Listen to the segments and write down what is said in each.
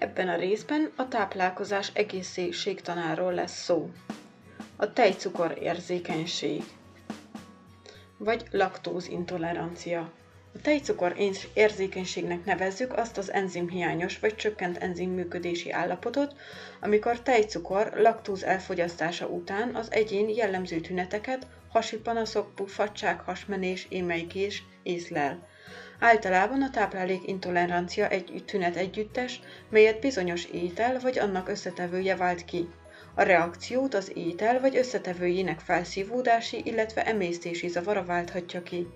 Ebben a részben a táplálkozás egészségtanáról lesz szó. A tejcukor érzékenység, vagy laktózintolerancia. A tejcukor érzékenységnek nevezzük azt az enzimhiányos vagy csökkent enzim működési állapotot, amikor tejcukor laktóz elfogyasztása után az egyén jellemző tüneteket, hasi panaszok, puffadság, hasmenés, émelykés észlel. Általában a táplálék intolerancia egy tünet együttes, melyet bizonyos étel vagy annak összetevője vált ki. A reakciót az étel vagy összetevőjének felszívódási, illetve emésztési zavara válthatja ki.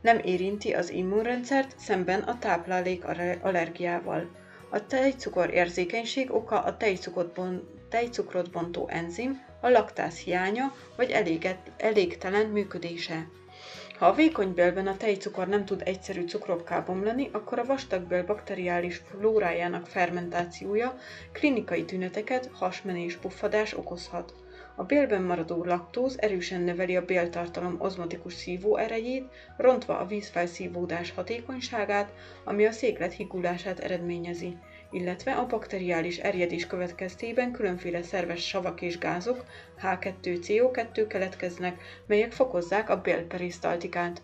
Nem érinti az immunrendszert szemben a táplálék allergiával. A tejcukor érzékenység oka a tejcukrot, bon, tejcukrot bontó enzim, a laktáz hiánya vagy elégtelen működése. Ha a vékony bélben a tejcukor nem tud egyszerű cukrokká bomlani, akkor a vastagbél bakteriális flórájának fermentációja klinikai tüneteket, hasmenés, puffadás okozhat. A bélben maradó laktóz erősen növeli a béltartalom ozmotikus szívó erejét, rontva a vízfelszívódás hatékonyságát, ami a széklet higulását eredményezi illetve a bakteriális erjedés következtében különféle szerves savak és gázok, H2CO2 keletkeznek, melyek fokozzák a bélperisztaltikát.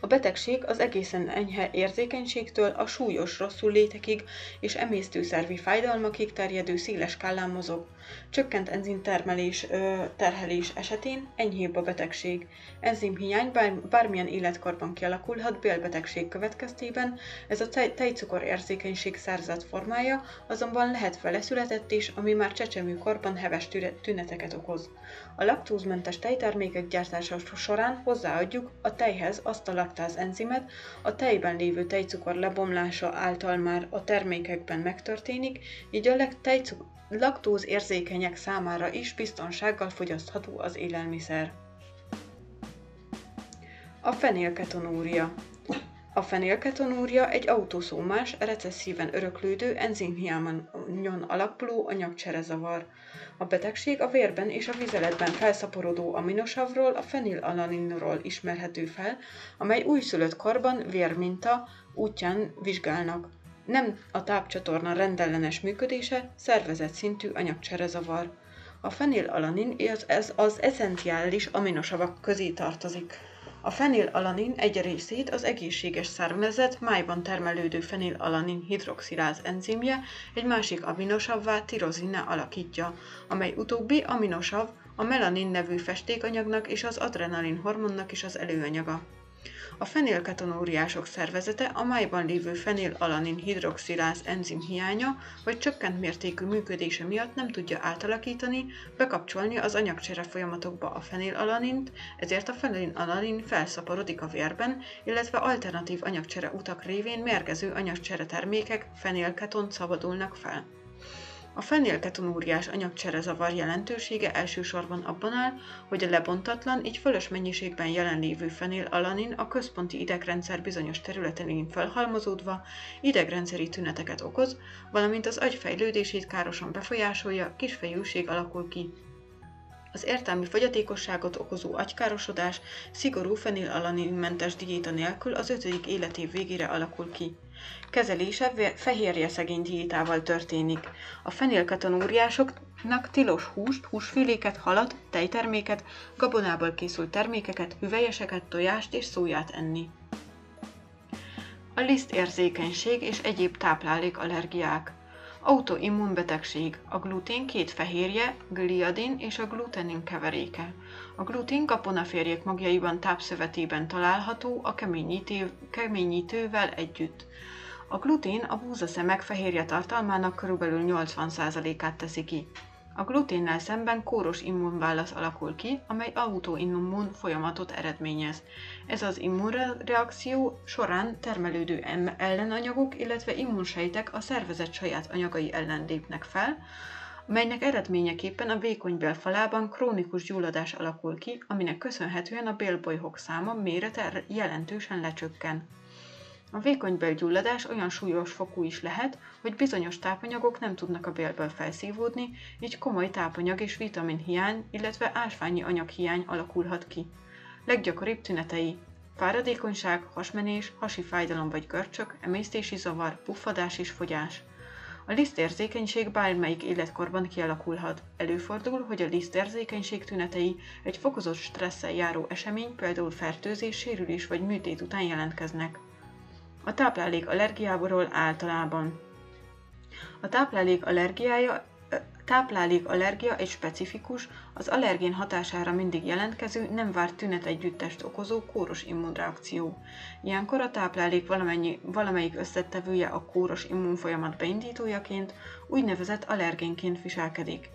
A betegség az egészen enyhe érzékenységtől a súlyos rosszul létekig és emésztőszervi fájdalmakig terjedő széles skálán mozog. Csökkent enzimtermelés terhelés esetén enyhébb a betegség. Enzimhiány bár, bármilyen életkorban kialakulhat bélbetegség következtében, ez a tej, tejcukor érzékenység szerzett formája, azonban lehet feleszületett is, ami már csecsemőkorban heves tüneteket okoz. A laktózmentes tejtermékek gyártása során hozzáadjuk a tejhez azt a laktáz enzimet, a tejben lévő tejcukor lebomlása által már a termékekben megtörténik, így a laktóz érzékenyek számára is biztonsággal fogyasztható az élelmiszer. A fenélketonúria a fenélketonúria egy autoszómás, recesszíven öröklődő enzimhiányon alapuló anyagcserezavar. A betegség a vérben és a vizeletben felszaporodó aminosavról, a fenilalaninról ismerhető fel, amely újszülött korban vérminta útján vizsgálnak nem a tápcsatorna rendellenes működése, szervezet szintű anyagcserezavar. A fenilalanin az, ez az eszenciális aminosavak közé tartozik. A fenilalanin egy részét az egészséges szervezet májban termelődő fenilalanin hidroxiláz enzimje egy másik aminosavvá tirozinne alakítja, amely utóbbi aminosav a melanin nevű festékanyagnak és az adrenalin hormonnak is az előanyaga. A fenélketonúriások szervezete a májban lévő fenilalanin hidroxiláz enzim hiánya vagy csökkent mértékű működése miatt nem tudja átalakítani, bekapcsolni az anyagcsere folyamatokba a fenilalanint, ezért a fenilalanin felszaporodik a vérben, illetve alternatív anyagcsere utak révén mérgező anyagcsere termékek fenilketon szabadulnak fel. A fenélketonúriás anyagcserezavar jelentősége elsősorban abban áll, hogy a lebontatlan, így fölös mennyiségben jelenlévő fenilalanin a központi idegrendszer bizonyos területein felhalmozódva idegrendszeri tüneteket okoz, valamint az agy fejlődését károsan befolyásolja, kisfejűség alakul ki. Az értelmi fogyatékosságot okozó agykárosodás szigorú fenilalaninmentes diéta nélkül az ötödik életév végére alakul ki. Kezelése fehérje szegény diétával történik. A fenélketonúriásoknak tilos húst, húsféléket, halat, tejterméket, gabonából készült termékeket, hüvelyeseket, tojást és szóját enni. A lisztérzékenység és egyéb táplálékallergiák. Autoimmunbetegség. A glutén két fehérje, gliadin és a glutenin keveréke. A glutén gabonaférjek magjaiban tápszövetében található a keményítő, keményítővel együtt. A glutén a búzaszemek fehérje tartalmának körülbelül 80%-át teszi ki. A gluténnel szemben kóros immunválasz alakul ki, amely autoimmun folyamatot eredményez. Ez az immunreakció során termelődő ellenanyagok, illetve immunsejtek a szervezet saját anyagai ellen lépnek fel, melynek eredményeképpen a vékony bélfalában krónikus gyulladás alakul ki, aminek köszönhetően a bélbolyhok száma mérete jelentősen lecsökken. A vékony bélgyulladás olyan súlyos fokú is lehet, hogy bizonyos tápanyagok nem tudnak a bélből felszívódni, így komoly tápanyag és vitamin hiány, illetve ásványi anyaghiány alakulhat ki. Leggyakoribb tünetei fáradékonyság, hasmenés, hasi fájdalom vagy görcsök, emésztési zavar, puffadás és fogyás. A lisztérzékenység bármelyik életkorban kialakulhat. Előfordul, hogy a lisztérzékenység tünetei egy fokozott stresszel járó esemény, például fertőzés, sérülés vagy műtét után jelentkeznek. A táplálék allergiából általában. A táplálék allergiája táplálék allergia egy specifikus, az allergén hatására mindig jelentkező, nem várt tünetegyüttest okozó kóros immunreakció. Ilyenkor a táplálék valamennyi, valamelyik összetevője a kóros immunfolyamat beindítójaként, úgynevezett allergénként viselkedik.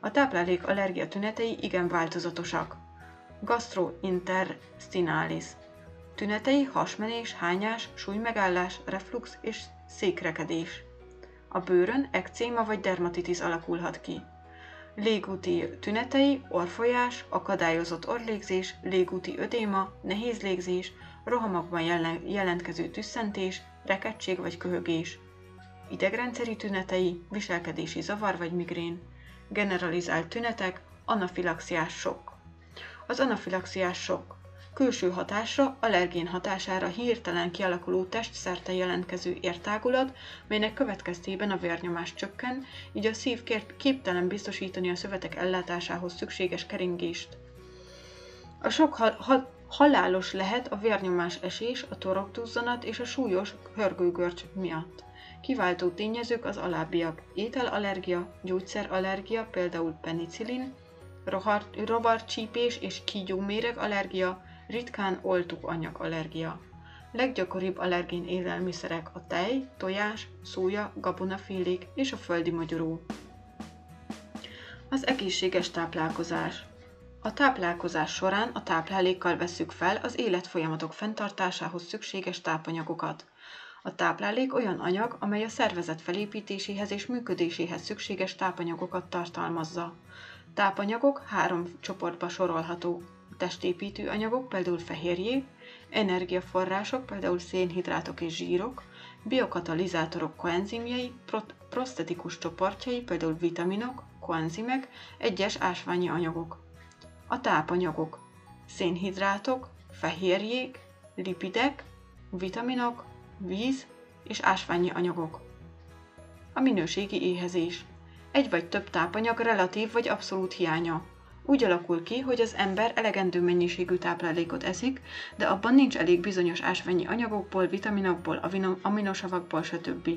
A táplálék allergia tünetei igen változatosak. Gastrointestinalis Tünetei hasmenés, hányás, súlymegállás, reflux és székrekedés. A bőrön ekcéma vagy dermatitis alakulhat ki. Légúti tünetei, orfolyás, akadályozott orlégzés, légúti ödéma, nehéz légzés, rohamokban jelentkező tüsszentés, rekedtség vagy köhögés. Idegrendszeri tünetei, viselkedési zavar vagy migrén. Generalizált tünetek, anafilaxiás sok. Az anafilaxiás sok külső hatásra, allergén hatására hirtelen kialakuló testszerte jelentkező értágulat, melynek következtében a vérnyomás csökken, így a szív képtelen biztosítani a szövetek ellátásához szükséges keringést. A sok ha- ha- halálos lehet a vérnyomás esés, a torokduzzanat és a súlyos hörgőgörcs miatt. Kiváltó tényezők az alábbiak. Ételallergia, gyógyszerallergia, például penicillin, rovarcsípés és kígyóméreg allergia, ritkán oltó anyagallergia. Leggyakoribb allergén élelmiszerek a tej, tojás, szója, gabonafélék és a földi magyaró. Az egészséges táplálkozás. A táplálkozás során a táplálékkal veszük fel az életfolyamatok fenntartásához szükséges tápanyagokat. A táplálék olyan anyag, amely a szervezet felépítéséhez és működéséhez szükséges tápanyagokat tartalmazza. Tápanyagok három csoportba sorolható testépítő anyagok, például fehérjék, energiaforrások, például szénhidrátok és zsírok, biokatalizátorok koenzimjei, prostetikus csoportjai, például vitaminok, koenzimek, egyes ásványi anyagok. A tápanyagok szénhidrátok, fehérjék, lipidek, vitaminok, víz és ásványi anyagok. A minőségi éhezés. Egy vagy több tápanyag relatív vagy abszolút hiánya. Úgy alakul ki, hogy az ember elegendő mennyiségű táplálékot eszik, de abban nincs elég bizonyos ásványi anyagokból, vitaminokból, aminosavakból, stb.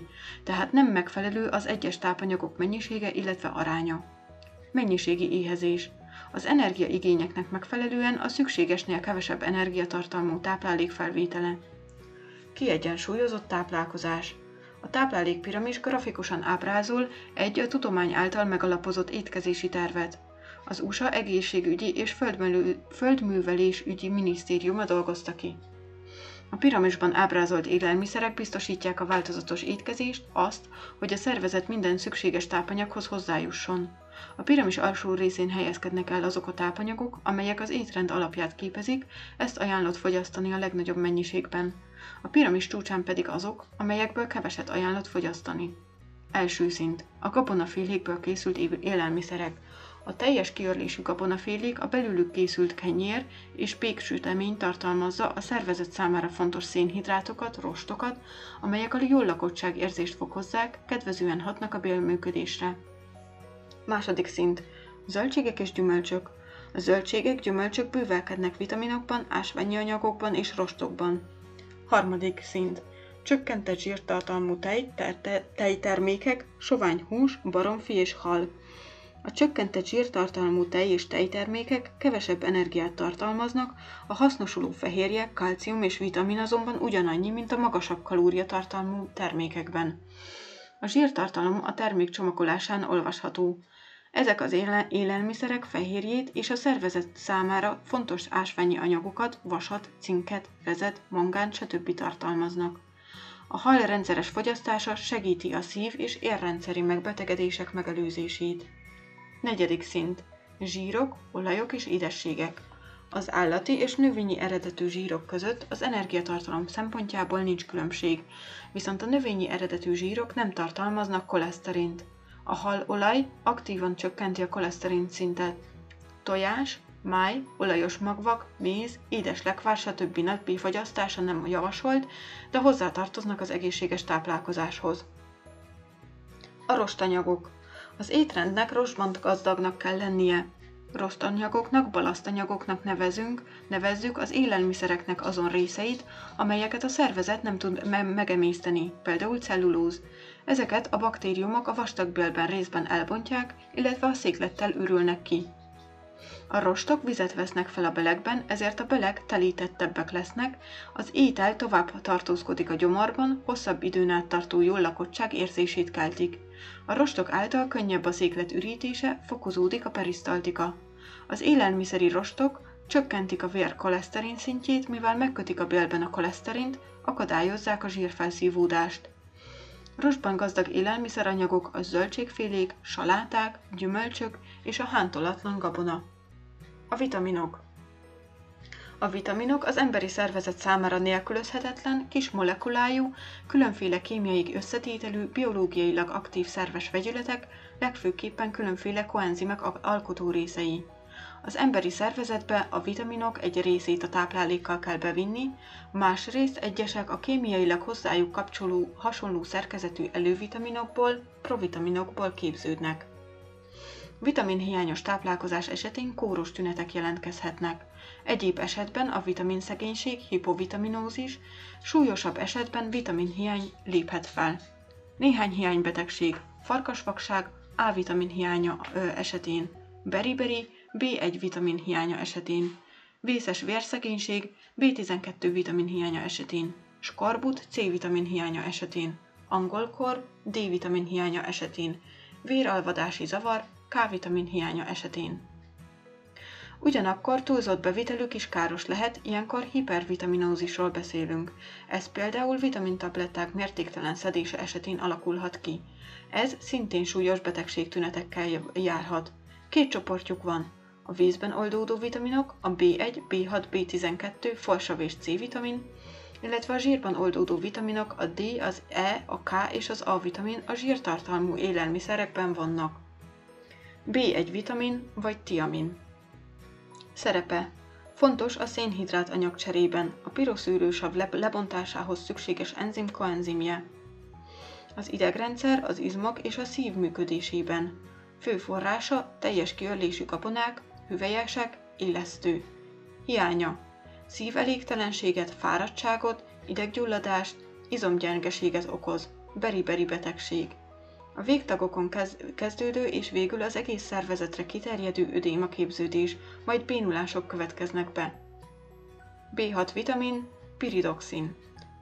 Tehát nem megfelelő az egyes tápanyagok mennyisége, illetve aránya. Mennyiségi éhezés. Az energiaigényeknek megfelelően a szükségesnél kevesebb energiatartalmú táplálék felvétele. Kiegyensúlyozott táplálkozás. A táplálékpiramis grafikusan ábrázol egy a tudomány által megalapozott étkezési tervet. Az USA egészségügyi és földművelésügyi minisztériuma dolgozta ki. A piramisban ábrázolt élelmiszerek biztosítják a változatos étkezést, azt, hogy a szervezet minden szükséges tápanyaghoz hozzájusson. A piramis alsó részén helyezkednek el azok a tápanyagok, amelyek az étrend alapját képezik, ezt ajánlott fogyasztani a legnagyobb mennyiségben. A piramis csúcsán pedig azok, amelyekből keveset ajánlott fogyasztani. Első szint. A gabonafélékből készült élelmiszerek. A teljes kiörlésű gabonafélék a belülük készült kenyér és péksütemény tartalmazza a szervezet számára fontos szénhidrátokat, rostokat, amelyek a jól lakottság érzést fokozzák, kedvezően hatnak a bélműködésre. Második szint. Zöldségek és gyümölcsök. A zöldségek, gyümölcsök bővelkednek vitaminokban, ásványi anyagokban és rostokban. Harmadik szint. Csökkentett zsírtartalmú tej, tejtermékek, sovány hús, baromfi és hal. A csökkentett zsírtartalmú tej és tejtermékek kevesebb energiát tartalmaznak, a hasznosuló fehérje, kalcium és vitamin azonban ugyanannyi, mint a magasabb kalóriatartalmú termékekben. A zsírtartalom a termék csomagolásán olvasható. Ezek az élelmiszerek fehérjét és a szervezet számára fontos ásványi anyagokat, vasat, cinket, rezet, mangánt, stb. tartalmaznak. A hal rendszeres fogyasztása segíti a szív- és érrendszeri megbetegedések megelőzését. Negyedik szint. Zsírok, olajok és édességek. Az állati és növényi eredetű zsírok között az energiatartalom szempontjából nincs különbség, viszont a növényi eredetű zsírok nem tartalmaznak koleszterint. A halolaj aktívan csökkenti a koleszterin szintet. Tojás, máj, olajos magvak, méz, édes lekvár, stb. nagy fogyasztása nem javasolt, de hozzátartoznak az egészséges táplálkozáshoz. A rostanyagok. Az étrendnek rostban gazdagnak kell lennie. Rostanyagoknak, balasztanyagoknak nevezünk, nevezzük az élelmiszereknek azon részeit, amelyeket a szervezet nem tud me- megemészteni, például cellulóz. Ezeket a baktériumok a vastagbélben részben elbontják, illetve a széklettel ürülnek ki. A rostok vizet vesznek fel a belegben, ezért a beleg telítettebbek lesznek, az étel tovább tartózkodik a gyomorban, hosszabb időn át tartó jól lakottság érzését keltik. A rostok által könnyebb a széklet ürítése, fokozódik a perisztaltika. Az élelmiszeri rostok csökkentik a vér koleszterin szintjét, mivel megkötik a bélben a koleszterint, akadályozzák a zsírfelszívódást. Rostban gazdag élelmiszeranyagok a zöldségfélék, saláták, gyümölcsök és a hántolatlan gabona. A vitaminok. A vitaminok az emberi szervezet számára nélkülözhetetlen, kis molekulájú, különféle kémiai összetételű, biológiailag aktív szerves vegyületek, legfőképpen különféle koenzimek alkotó részei. Az emberi szervezetbe a vitaminok egy részét a táplálékkal kell bevinni, másrészt egyesek a kémiailag hozzájuk kapcsoló hasonló szerkezetű elővitaminokból, provitaminokból képződnek. Vitaminhiányos táplálkozás esetén kóros tünetek jelentkezhetnek. Egyéb esetben a vitaminszegénység, hipovitaminózis, súlyosabb esetben vitaminhiány léphet fel. Néhány hiánybetegség, farkasvakság, A-vitamin hiánya esetén, beriberi, B1 vitamin hiánya esetén, vészes vérszegénység, B12 vitamin hiánya esetén, skarbut C-vitamin hiánya esetén, angolkor D-vitamin hiánya esetén, véralvadási zavar K-vitamin hiánya esetén. Ugyanakkor túlzott bevitelük is káros lehet, ilyenkor hipervitaminózisról beszélünk. Ez például vitamintabletták mértéktelen szedése esetén alakulhat ki. Ez szintén súlyos betegségtünetekkel járhat. Két csoportjuk van. A vízben oldódó vitaminok, a B1, B6, B12, folsav és C-vitamin, illetve a zsírban oldódó vitaminok, a D, az E, a K és az A vitamin a zsírtartalmú élelmiszerekben vannak. B1 vitamin vagy tiamin. Szerepe Fontos a szénhidrát anyagcserében, a piroszűrősav lebontásához szükséges enzim koenzimje. Az idegrendszer, az izmok és a szív működésében. Fő forrása teljes kiörlésű kaponák, hüvelyesek, illesztő. Hiánya. Szívelégtelenséget, fáradtságot, ideggyulladást, izomgyengeséget okoz. Beriberi betegség. A végtagokon kezdődő és végül az egész szervezetre kiterjedő ödéma képződés, majd bénulások következnek be. B6 vitamin, piridoxin.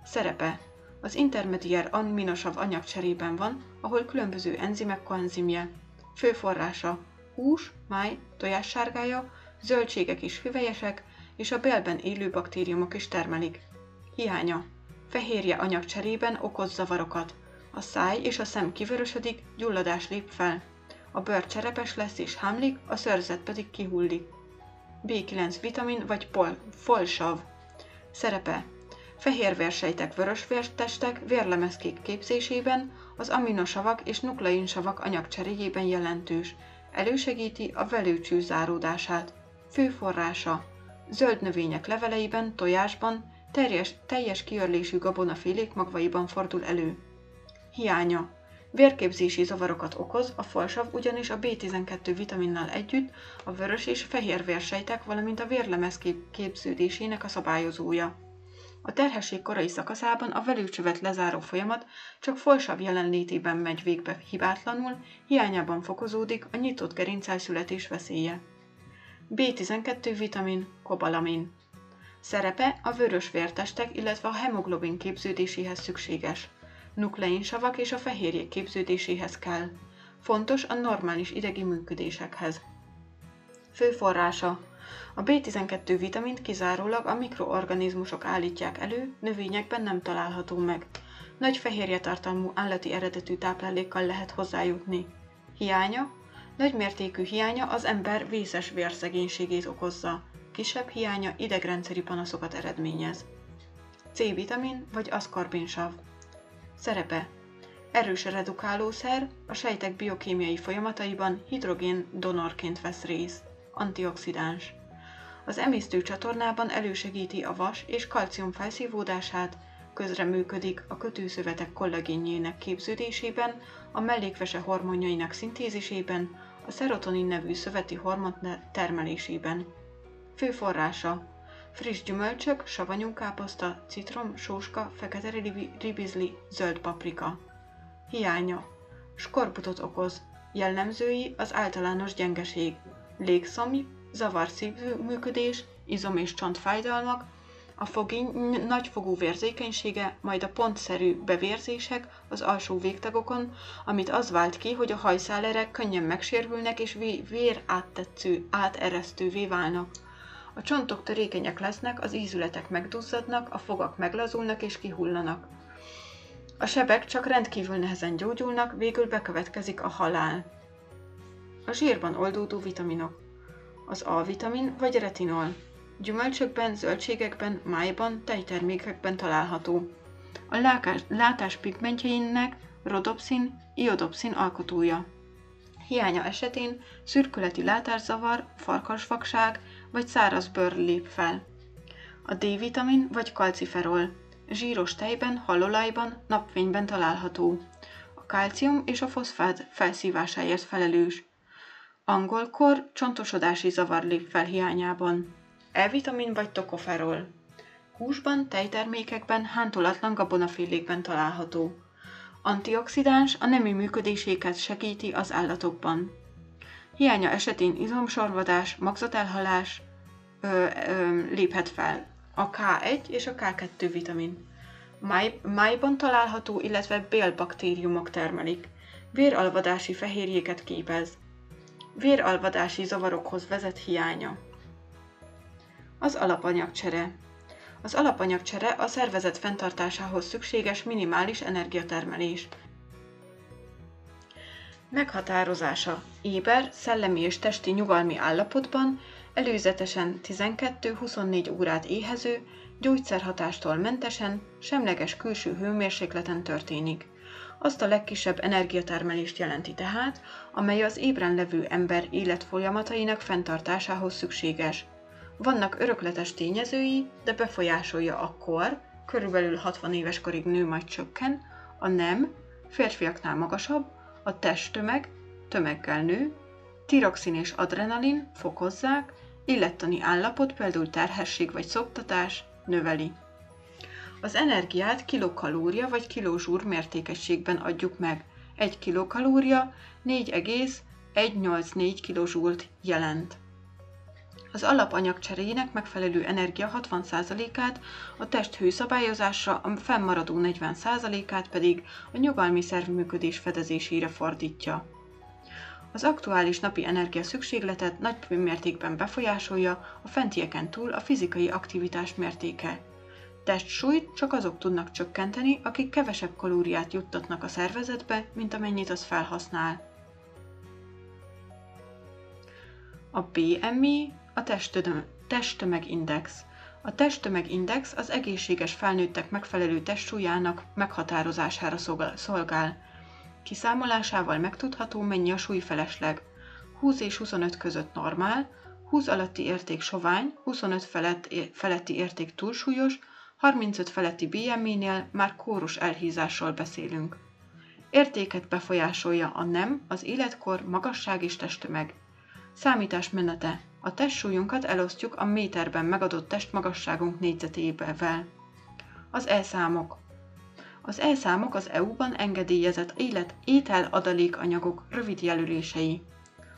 Szerepe. Az intermediár aminosav anyagcserében van, ahol különböző enzimek koenzimje. Fő forrása hús, máj, tojássárgája, zöldségek és hüvelyesek, és a bélben élő baktériumok is termelik. Hiánya. Fehérje anyagcserében okoz zavarokat, a száj és a szem kivörösödik, gyulladás lép fel. A bőr cserepes lesz és hámlik, a szörzet pedig kihullik. B9 vitamin vagy pol, folsav. Szerepe. Fehérvérsejtek vörösvértestek vérlemezkék képzésében, az aminosavak és nukleinsavak anyagcseréjében jelentős. Elősegíti a velőcső záródását. Fő. Zöld növények leveleiben, tojásban, teljes, teljes kiörlésű gabonafélék magvaiban fordul elő. Hiánya. Vérképzési zavarokat okoz, a folsav ugyanis a B12 vitaminnal együtt a vörös és fehér vérsejtek, valamint a vérlemez képződésének a szabályozója. A terhesség korai szakaszában a velőcsövet lezáró folyamat csak folsav jelenlétében megy végbe hibátlanul, hiányában fokozódik a nyitott gerincel születés veszélye. B12 vitamin, kobalamin. Szerepe a vörös vértestek, illetve a hemoglobin képződéséhez szükséges nukleinsavak és a fehérjék képződéséhez kell. Fontos a normális idegi működésekhez. Fő a B12 vitamint kizárólag a mikroorganizmusok állítják elő, növényekben nem található meg. Nagy fehérje tartalmú állati eredetű táplálékkal lehet hozzájutni. Hiánya nagy mértékű hiánya az ember vészes vérszegénységét okozza, kisebb hiánya idegrendszeri panaszokat eredményez. C-vitamin vagy aszkorbinsav. Szerepe Erős redukálószer, a sejtek biokémiai folyamataiban hidrogén donorként vesz részt. Antioxidáns. Az emésztő csatornában elősegíti a vas és kalcium felszívódását, közreműködik a kötőszövetek kollagénjének képződésében, a mellékvese hormonjainak szintézisében, a szerotonin nevű szöveti hormon termelésében. Fő forrása friss gyümölcsök, savanyú káposzta, citrom, sóska, fekete ribizli, zöld paprika. Hiánya. Skorbutot okoz. Jellemzői az általános gyengeség, légszomj, zavar szívműködés, izom- és csontfájdalmak, a fogény nagyfogú vérzékenysége, majd a pontszerű bevérzések az alsó végtagokon, amit az vált ki, hogy a hajszálerek könnyen megsérülnek és vér áttetsző, áteresztővé válnak. A csontok törékenyek lesznek, az ízületek megduzzadnak, a fogak meglazulnak és kihullanak. A sebek csak rendkívül nehezen gyógyulnak, végül bekövetkezik a halál. A zsírban oldódó vitaminok. Az A-vitamin vagy retinol. Gyümölcsökben, zöldségekben, májban, tejtermékekben található. A látás, látás pigmentjeinek rodopszin, iodopszin alkotója. Hiánya esetén szürkületi látászavar, farkasvakság vagy száraz bőr lép fel. A D-vitamin vagy kalciferol. Zsíros tejben, halolajban, napfényben található. A kálcium és a foszfát felszívásáért felelős. Angolkor csontosodási zavar lép fel hiányában. E-vitamin vagy tokoferol. Húsban, tejtermékekben, hántolatlan gabonafélékben található. Antioxidáns a nemi működéséket segíti az állatokban. Hiánya esetén izomsorvadás, magzatelhalás ö, ö, léphet fel. A K1 és a K2 vitamin. Máj, májban található, illetve bélbaktériumok termelik. Véralvadási fehérjéket képez. Véralvadási zavarokhoz vezet hiánya. Az alapanyagcsere. Az alapanyagcsere a szervezet fenntartásához szükséges minimális energiatermelés. Meghatározása. Éber, szellemi és testi nyugalmi állapotban, előzetesen 12-24 órát éhező, gyógyszerhatástól mentesen, semleges külső hőmérsékleten történik. Azt a legkisebb energiatermelést jelenti tehát, amely az ébren levő ember életfolyamatainak fenntartásához szükséges. Vannak örökletes tényezői, de befolyásolja a kor, körülbelül 60 éves korig nő majd csökken, a nem, férfiaknál magasabb, a testtömeg, tömeggel nő, tiroxin és adrenalin fokozzák, illettani állapot, például terhesség vagy szoptatás, növeli. Az energiát kilokalória vagy kilózsúr mértékességben adjuk meg. Egy kilokalória 4,184 kilozsúlt jelent. Az alapanyag cseréjének megfelelő energia 60%-át a test hőszabályozása, a fennmaradó 40%-át pedig a nyugalmi szervműködés fedezésére fordítja. Az aktuális napi energia szükségletet nagy mértékben befolyásolja a fentieken túl a fizikai aktivitás mértéke. Testsúlyt csak azok tudnak csökkenteni, akik kevesebb kalóriát juttatnak a szervezetbe, mint amennyit az felhasznál. A BMI a testtömegindex. A testtömegindex az egészséges felnőttek megfelelő testsúlyának meghatározására szolgál. Kiszámolásával megtudható, mennyi a súlyfelesleg. 20 és 25 között normál, 20 alatti érték sovány, 25 felett, feletti érték túlsúlyos, 35 feletti BMI-nél már kórus elhízással beszélünk. Értéket befolyásolja a nem, az életkor, magasság és testtömeg. Számítás menete. A testsúlyunkat elosztjuk a méterben megadott testmagasságunk négyzetével. Az elszámok. Az elszámok az EU-ban engedélyezett élet étel adalékanyagok rövid jelölései.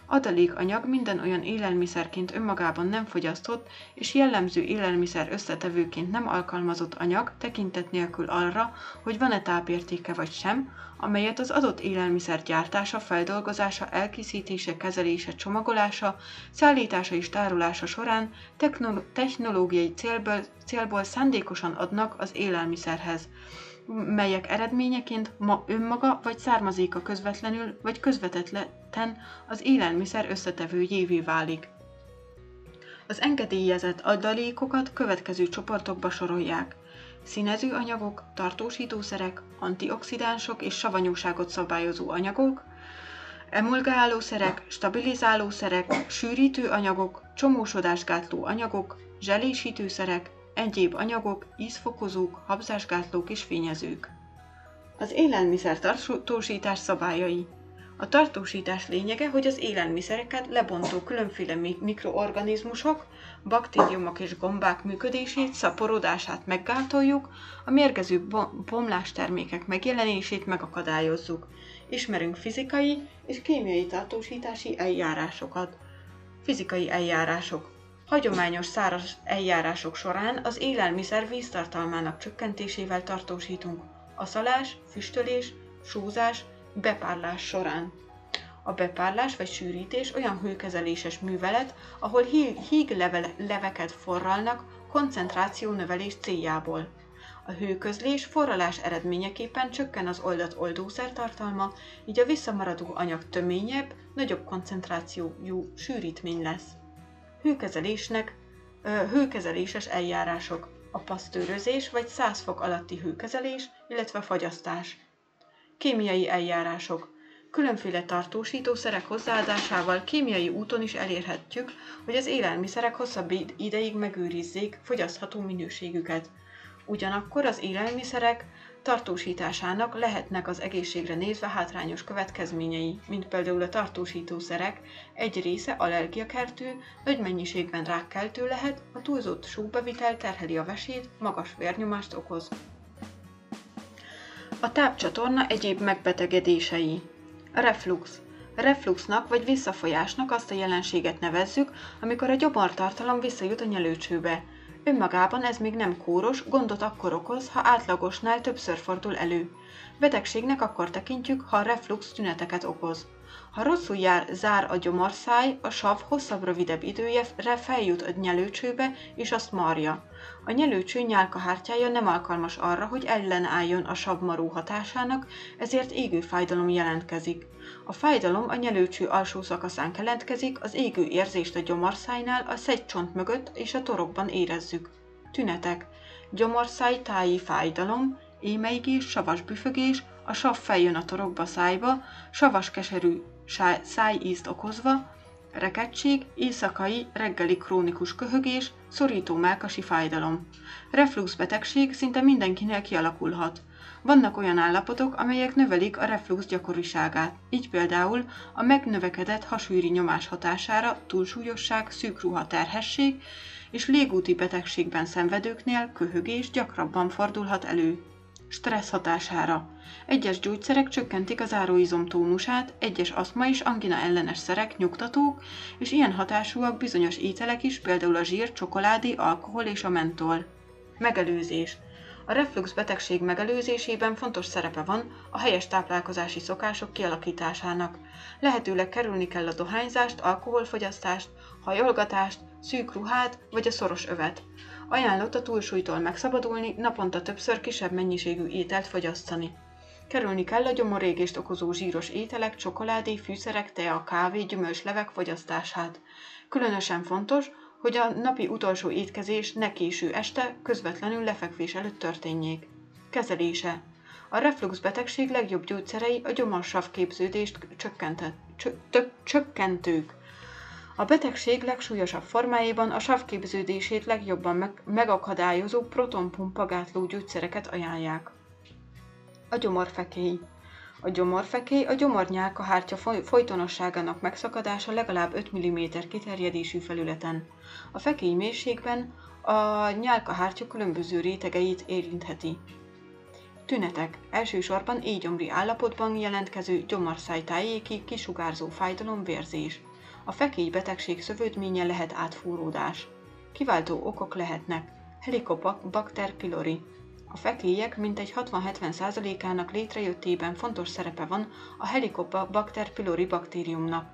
Adalékanyag minden olyan élelmiszerként önmagában nem fogyasztott és jellemző élelmiszer összetevőként nem alkalmazott anyag tekintet nélkül arra, hogy van-e tápértéke vagy sem, amelyet az adott élelmiszer gyártása, feldolgozása, elkészítése, kezelése, csomagolása, szállítása és tárolása során technológiai célból, célból szándékosan adnak az élelmiszerhez, melyek eredményeként ma önmaga vagy származéka közvetlenül vagy közvetetten az élelmiszer összetevőjévé válik. Az engedélyezett adalékokat következő csoportokba sorolják. Színező anyagok, tartósítószerek, antioxidánsok és savanyúságot szabályozó anyagok, emulgálószerek, stabilizálószerek, sűrítő anyagok, csomósodásgátló anyagok, zselésítőszerek, egyéb anyagok, ízfokozók, habzásgátlók és fényezők. Az élelmiszer tartósítás szabályai a tartósítás lényege, hogy az élelmiszereket lebontó különféle mikroorganizmusok, baktériumok és gombák működését, szaporodását meggátoljuk, a mérgező bomlástermékek megjelenését megakadályozzuk. Ismerünk fizikai és kémiai tartósítási eljárásokat. Fizikai eljárások. Hagyományos száraz eljárások során az élelmiszer víztartalmának csökkentésével tartósítunk. Aszalás, füstölés, sózás, bepárlás során. A bepárlás vagy sűrítés olyan hőkezeléses művelet, ahol híg leveket forralnak koncentráció növelés céljából. A hőközlés forralás eredményeképpen csökken az oldat oldószer tartalma, így a visszamaradó anyag töményebb, nagyobb koncentrációjú sűrítmény lesz. Hőkezelésnek hőkezeléses eljárások, a pasztőrözés vagy 100 fok alatti hőkezelés, illetve fagyasztás. Kémiai eljárások. Különféle tartósítószerek hozzáadásával kémiai úton is elérhetjük, hogy az élelmiszerek hosszabb ideig megőrizzék fogyasztható minőségüket. Ugyanakkor az élelmiszerek tartósításának lehetnek az egészségre nézve hátrányos következményei, mint például a tartósítószerek egy része allergiakertő, nagy mennyiségben rákkeltő lehet, a túlzott súlybevitel terheli a vesét, magas vérnyomást okoz. A tápcsatorna egyéb megbetegedései. Reflux. A refluxnak vagy visszafolyásnak azt a jelenséget nevezzük, amikor a gyomartartalom visszajut a nyelőcsőbe. Önmagában ez még nem kóros, gondot akkor okoz, ha átlagosnál többször fordul elő. Betegségnek akkor tekintjük, ha a reflux tüneteket okoz. Ha rosszul jár, zár a gyomorszáj, a sav hosszabb-rövidebb időre feljut a nyelőcsőbe, és azt marja. A nyelőcső nyálkahártyája nem alkalmas arra, hogy ellenálljon a savmaró hatásának, ezért égő fájdalom jelentkezik. A fájdalom a nyelőcső alsó szakaszán keletkezik, az égő érzést a gyomorszájnál, a szegycsont mögött és a torokban érezzük. Tünetek. Gyomorszáj táji fájdalom, émeigés, savas büfögés, a sav feljön a torokba szájba, savas keserű szájízt okozva, rekettség, éjszakai, reggeli krónikus köhögés, szorító melkasi fájdalom. Reflux betegség szinte mindenkinél kialakulhat. Vannak olyan állapotok, amelyek növelik a reflux gyakoriságát, így például a megnövekedett hasűri nyomás hatására túlsúlyosság, szűk ruha terhesség és légúti betegségben szenvedőknél köhögés gyakrabban fordulhat elő. Stressz hatására. Egyes gyógyszerek csökkentik az áróizom tónusát, egyes aszma és angina ellenes szerek nyugtatók, és ilyen hatásúak bizonyos ételek is, például a zsír, csokoládé, alkohol és a mentol. Megelőzés. A reflux betegség megelőzésében fontos szerepe van a helyes táplálkozási szokások kialakításának. Lehetőleg kerülni kell a dohányzást, alkoholfogyasztást, hajolgatást, szűk ruhát vagy a szoros övet. Ajánlott a túlsúlytól megszabadulni, naponta többször kisebb mennyiségű ételt fogyasztani. Kerülni kell a gyomorégést okozó zsíros ételek, csokoládé, fűszerek, tea, kávé, gyümölcslevek fogyasztását. Különösen fontos, hogy a napi utolsó étkezés ne késő este, közvetlenül lefekvés előtt történjék. Kezelése. A reflux betegség legjobb gyógyszerei a gyomorsav képződést csökkentők. A betegség legsúlyosabb formáiban a savképződését legjobban meg- megakadályozó protonpumpagátló gyógyszereket ajánlják. A gyomorfekély. A gyomorfekély a gyomornyálkahártya folytonosságának megszakadása legalább 5 mm kiterjedésű felületen. A fekély mélységben a nyálkahártya különböző rétegeit érintheti. Tünetek. Elsősorban égyomri állapotban jelentkező gyomorszáj tájéki kisugárzó fájdalom, vérzés. A fekély betegség szövődménye lehet átfúródás. Kiváltó okok lehetnek Helicobacter pylori. A fekélyek mintegy 60-70%-ának létrejöttében fontos szerepe van a Helicobacter pylori baktériumnak.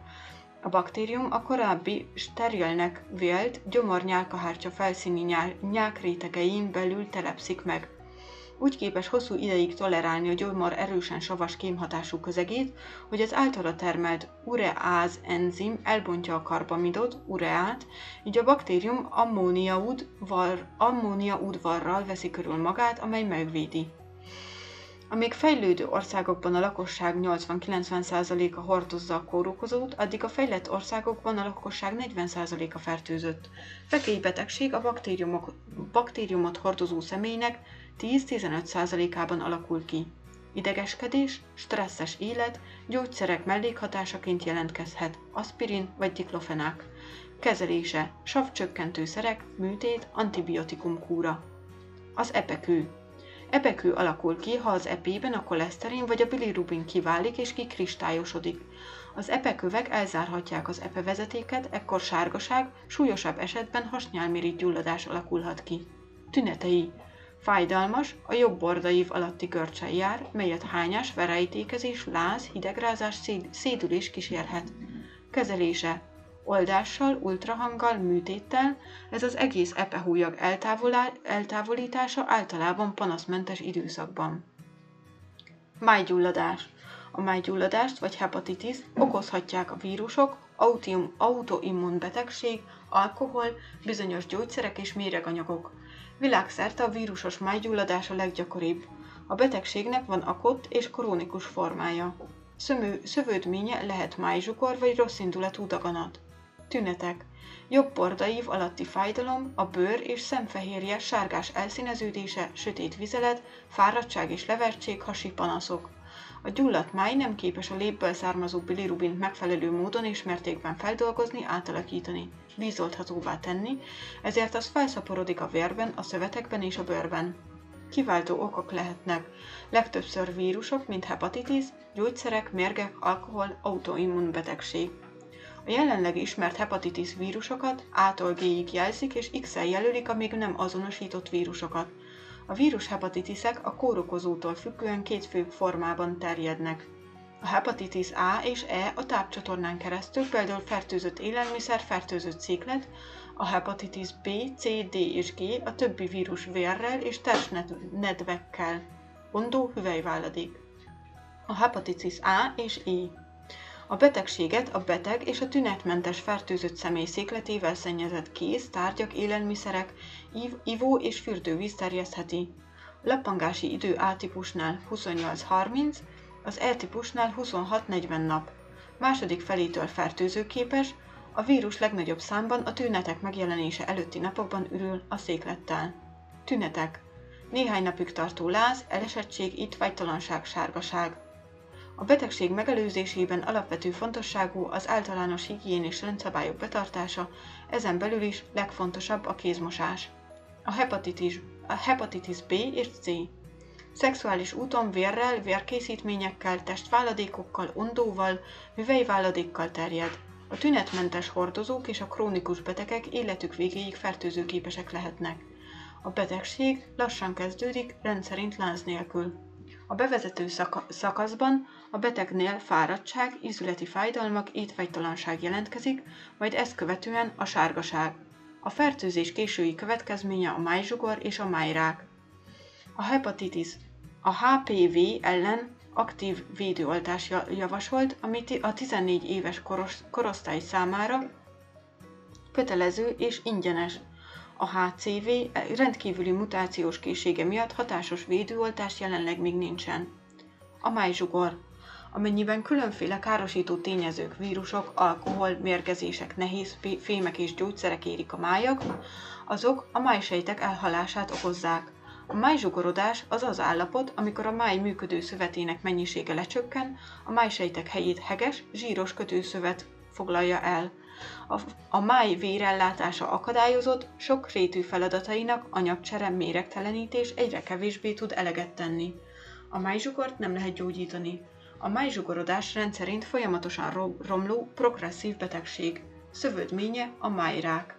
A baktérium a korábbi sterilnek vélt gyomornyálkahártya felszíni nyákrétegein belül telepszik meg úgy képes hosszú ideig tolerálni a gyomor erősen savas kémhatású közegét, hogy az általa termelt ureáz enzim elbontja a karbamidot, ureát, így a baktérium ammóniaudvarral veszi körül magát, amely megvédi. Amíg fejlődő országokban a lakosság 80-90%-a hordozza a kórokozót, addig a fejlett országokban a lakosság 40%-a fertőzött. betegség a baktériumok, baktériumot hordozó személynek 10-15%-ában alakul ki. Idegeskedés, stresszes élet, gyógyszerek mellékhatásaként jelentkezhet, aspirin vagy diklofenák. Kezelése, savcsökkentőszerek, műtét, antibiotikum kúra. Az epekő. Epekő alakul ki, ha az epében a koleszterin vagy a bilirubin kiválik és kikristályosodik. Az epekövek elzárhatják az epevezetéket, ekkor sárgaság, súlyosabb esetben hasnyálmirigy gyulladás alakulhat ki. Tünetei Fájdalmas, a jobb bordaív alatti görcsel jár, melyet hányás, verejtékezés, láz, hidegrázás, szédülés kísérhet. Kezelése oldással, ultrahanggal, műtéttel, ez az egész epehújag eltávolítása általában panaszmentes időszakban. Májgyulladás. A májgyulladást vagy hepatitis okozhatják a vírusok, autoimmun betegség, alkohol, bizonyos gyógyszerek és méreganyagok. Világszerte a vírusos májgyulladás a leggyakoribb. A betegségnek van akott és krónikus formája. Szömő, szövődménye lehet májzsukor vagy rosszindulatú daganat. Tünetek. Jobb bordaív alatti fájdalom, a bőr és szemfehérje sárgás elszíneződése, sötét vizelet, fáradtság és levertség, hasi panaszok. A gyulladt máj nem képes a lépből származó bilirubint megfelelő módon és mértékben feldolgozni, átalakítani, vízolthatóvá tenni, ezért az felszaporodik a vérben, a szövetekben és a bőrben. Kiváltó okok lehetnek legtöbbször vírusok, mint hepatitis, gyógyszerek, mérgek, alkohol, autoimmun betegség. A jelenleg ismert hepatitis vírusokat A-tól G-ig jelzik és X-el jelölik a még nem azonosított vírusokat. A vírus hepatitisek a kórokozótól függően két fő formában terjednek. A hepatitis A és E a tápcsatornán keresztül, például fertőzött élelmiszer, fertőzött széklet, a hepatitis B, C, D és G a többi vírus vérrel és nedvekkel. Ondó hüvelyváladék. A hepatitis A és E a betegséget a beteg és a tünetmentes fertőzött személy székletével szennyezett kéz, tárgyak, élelmiszerek, ivó és fürdővíz terjesztheti. Lappangási idő A típusnál 28-30, az E típusnál 26-40 nap. Második felétől fertőzőképes, a vírus legnagyobb számban a tünetek megjelenése előtti napokban ürül a széklettel. Tünetek. Néhány napig tartó láz, elesettség, ittvágytalanság, sárgaság. A betegség megelőzésében alapvető fontosságú az általános higiénés rendszabályok betartása, ezen belül is legfontosabb a kézmosás. A hepatitis, a hepatitis B és C. Szexuális úton vérrel, vérkészítményekkel, testváladékokkal, ondóval, hüvelyváladékkal terjed. A tünetmentes hordozók és a krónikus betegek életük végéig fertőzőképesek lehetnek. A betegség lassan kezdődik, rendszerint láz nélkül. A bevezető szakaszban a betegnél fáradtság, ízületi fájdalmak, étvágytalanság jelentkezik, majd ezt követően a sárgaság. A fertőzés késői következménye a májzsugor és a májrák. A hepatitis. A HPV ellen aktív védőoltás javasolt, amit a 14 éves korosztály számára kötelező és ingyenes. A HCV rendkívüli mutációs készsége miatt hatásos védőoltás jelenleg még nincsen. A májzsugor. Amennyiben különféle károsító tényezők, vírusok, alkohol, mérgezések, nehéz fémek és gyógyszerek érik a májak, azok a májsejtek elhalását okozzák. A májzsugorodás az az állapot, amikor a máj működő szövetének mennyisége lecsökken, a májsejtek helyét heges, zsíros kötőszövet foglalja el. A, a máj vérellátása akadályozott, sok rétű feladatainak anyagcsere méregtelenítés egyre kevésbé tud eleget tenni. A májzsugort nem lehet gyógyítani. A májzsugorodás rendszerint folyamatosan romló progresszív betegség. Szövődménye a májrák.